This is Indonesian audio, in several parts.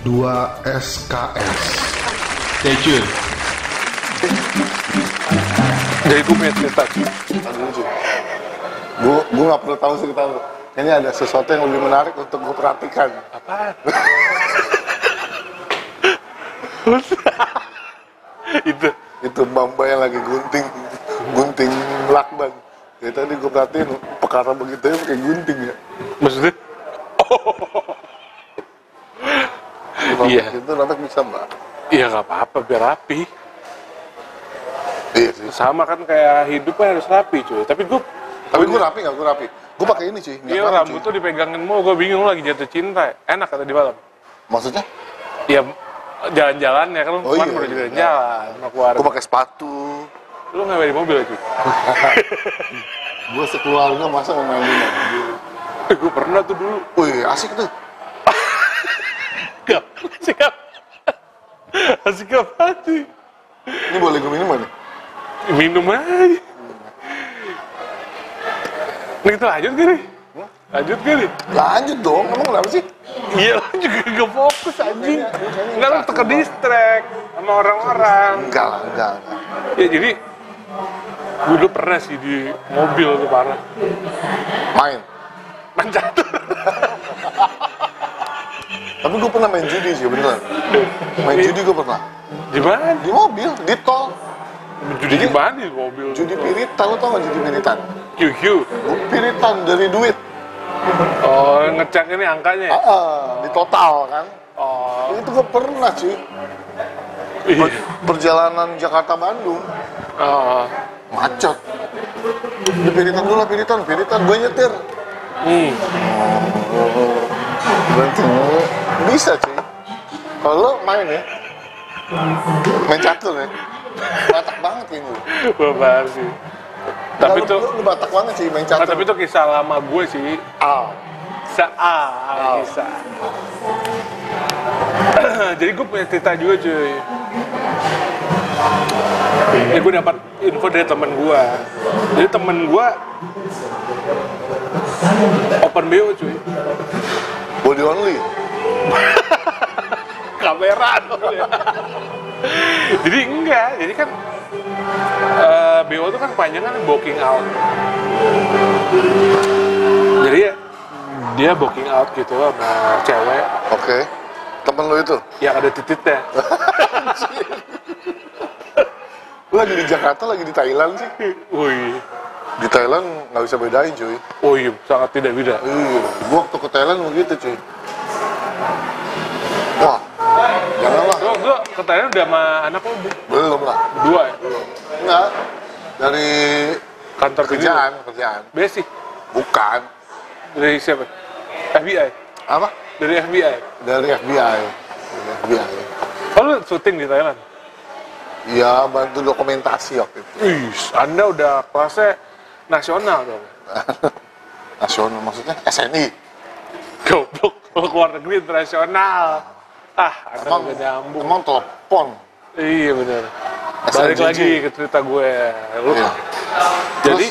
2 SKS. Stay tune. Jadi gue punya cerita. Gue gue nggak perlu tahu cerita lu. Ini ada sesuatu yang lebih menarik untuk gue perhatikan. Apaan? itu Itu Bamba yang lagi gunting, gunting lakban. Ya tadi gue perhatiin perkara begitu ya pakai gunting ya. maksudnya? Kalau Iya. Itu nanti bisa mbak. Iya nggak apa-apa biar rapi. Iya sih. Sama kan kayak hidupnya harus rapi cuy. Tapi gue Tapi gue rapi nggak gue rapi. Gue pakai ini cuy. Iya rambut cuy. tuh dipegangin mulu, gue bingung lagi jatuh cinta. Enak kata di malam. Maksudnya? Iya jalan-jalan ya kan lu Oh kemarin iya, baru iya. jalan-jalan sama keluarga. Gue pakai sepatu. Lu nggak di mobil aja? Gue sekeluarga masa mau main di mobil. gue pernah tuh dulu. Wih asik tuh. Apa? Asik apa sih? Ini boleh gue minum nih? Minum aja. Nih kita lanjut gak nih? Lanjut gak nih? Lanjut dong. Emang kenapa sih? Iya lu juga gak fokus anjing. Enggak lu ke distract sama orang-orang. Enggak lah, enggak. Ya jadi gue dulu pernah sih di mobil tuh parah. Main. Main catur. Tapi gue pernah main judi sih beneran. Main judi gue pernah. Gimana? Di mobil, di tol. Judi gimana di mobil? Judi piritan, lo tau gak judi piritan? QQ. Gue piritan dari duit. Oh, ngecek ini angkanya ya? Ah, ah, di total kan. Oh, Itu gue pernah cuy. iya. Perjalanan Jakarta-Bandung. Oh, Macet. Di piritan dulu lah, piritan. Piritan, gue nyetir. hmm. Berarti bisa cuy. Kalau lo main ya, main catur ya, batak banget lu. Gue bahas sih. Tapi tuh, lu, lu batak banget sih main nah, catur. tapi itu kisah lama gue sih. Aw. Saat kisah. Jadi gue punya cerita juga cuy. Ini gue dapat info dari temen gue. Jadi temen gue open BO cuy. Body only. kamera dong ya. jadi enggak jadi kan eh, BO itu kan panjangnya booking out jadi ya dia booking out gitu sama cewek Oke. Temen lu itu. yang ada titiknya Lu lagi di Jakarta, lagi di Thailand sih. wih Di Thailand nggak bisa bedain cuy. oh iya sangat tidak beda Iya, gua waktu ke Thailand begitu cuy. Janganlah. lo lo katanya udah sama anak lo? Belum lah. berdua ya Enggak. Dari kantor kerjaan, kerjaan. video besi Bukan. dari siapa FBI Apa? dari FBI Dari FBI. Dari FBI. oh lu syuting di Thailand Iya, bantu dokumentasi waktu itu. Anda udah kelasnya nasional dong Nasional maksudnya SNI. Goblok, keluar negeri internasional. Ah, Emang, nggak nyambung. emang telepon. Iya bener. SNJJ. Balik lagi ke cerita gue. Lu, Iya. Jadi,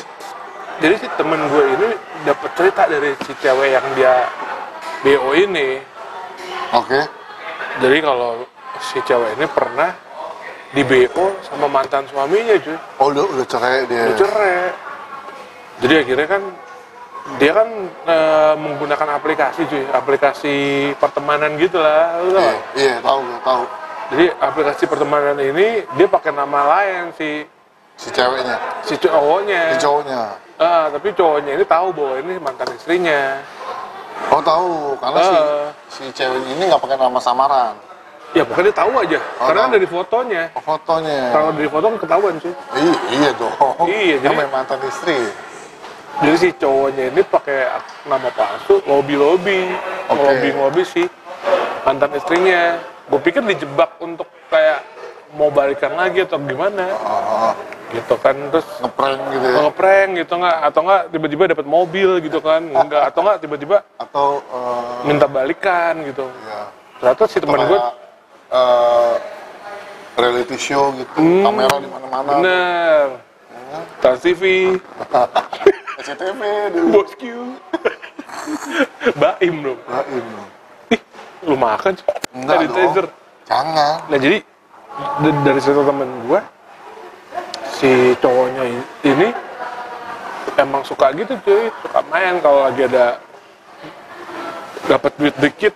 jadi si temen gue ini dapat cerita dari si cewek yang dia BO ini. Oke. Jadi kalau si cewek ini pernah di BO sama mantan suaminya cuy. Oh, udah, udah cerai dia. Udah cerai. Jadi akhirnya kan dia kan eh, menggunakan aplikasi cuy, aplikasi pertemanan gitu lah, lu tau Iya, nggak? iya, tahu, tahu. Jadi aplikasi pertemanan ini dia pakai nama lain si Si ceweknya, si cowoknya. si cowoknya. Ah, tapi cowoknya ini tahu bahwa ini mantan istrinya. Oh tahu, karena si Eh. si cewek ini nggak pakai nama samaran. Ya pokoknya dia tahu aja, Oh, karena tahu. dari fotonya. Oh, fotonya. Kalau dari foto kan ketahuan sih. Iya, iya dong. Iya, jadi- mantan istri. Jadi si cowoknya ini pakai nama palsu, lobby lobby, Oke. lobby lobby si mantan istrinya. Gue pikir dijebak untuk kayak mau balikan lagi atau gimana, Oh, gitu kan. Terus ngeprank gitu ya. ngeprank gitu nggak, atau nggak tiba-tiba dapat mobil gitu kan, enggak, atau nggak tiba-tiba Atau eh, minta balikan gitu. ya, Ternyata si teman gue eh, reality show gitu, Hmm. kamera di mana-mana. bener, Trans TV, SCTV dulu. Bos Q, Baim dong. Baim. Ih, lu makan sih. Enggak sanitizer. dong. Jangan. Nah jadi dari cerita temen gue si cowoknya ini emang suka gitu cuy, suka main kalau lagi ada dapat duit dikit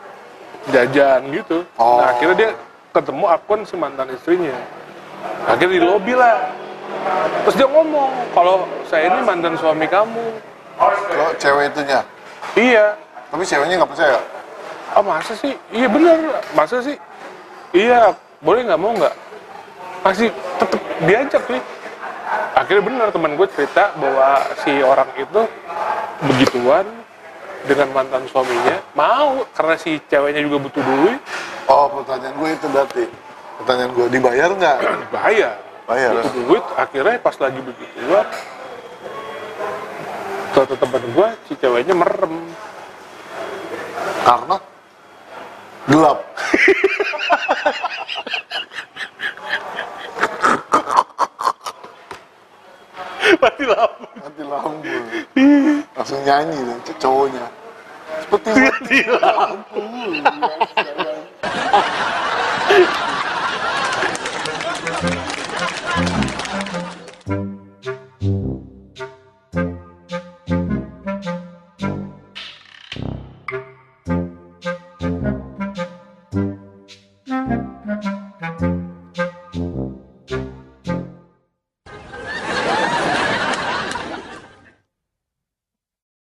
jajan gitu. Oh. Nah akhirnya dia ketemu akun si mantan istrinya. Akhirnya di lobby lah. Terus dia ngomong kalau saya ini mantan suami kamu. Lo cewek itunya. Iya. Tapi ceweknya nggak percaya. Ah masa sih? Iya bener. Masa sih? Iya. Boleh nggak mau nggak? Masih tetep diajak sih. Akhirnya bener teman gue cerita bahwa si orang itu begituan dengan mantan suaminya mau karena si ceweknya juga butuh duit Oh, pertanyaan gue itu berarti. Pertanyaan gue, dibayar nggak? bahaya Bayar. butuh duit akhirnya pas lagi begituan kata teman gue si ceweknya merem Karena gelap. mati lampu Mati lampu. Langsung nyanyi c- cowoknya. Seperti mati lampu lampu.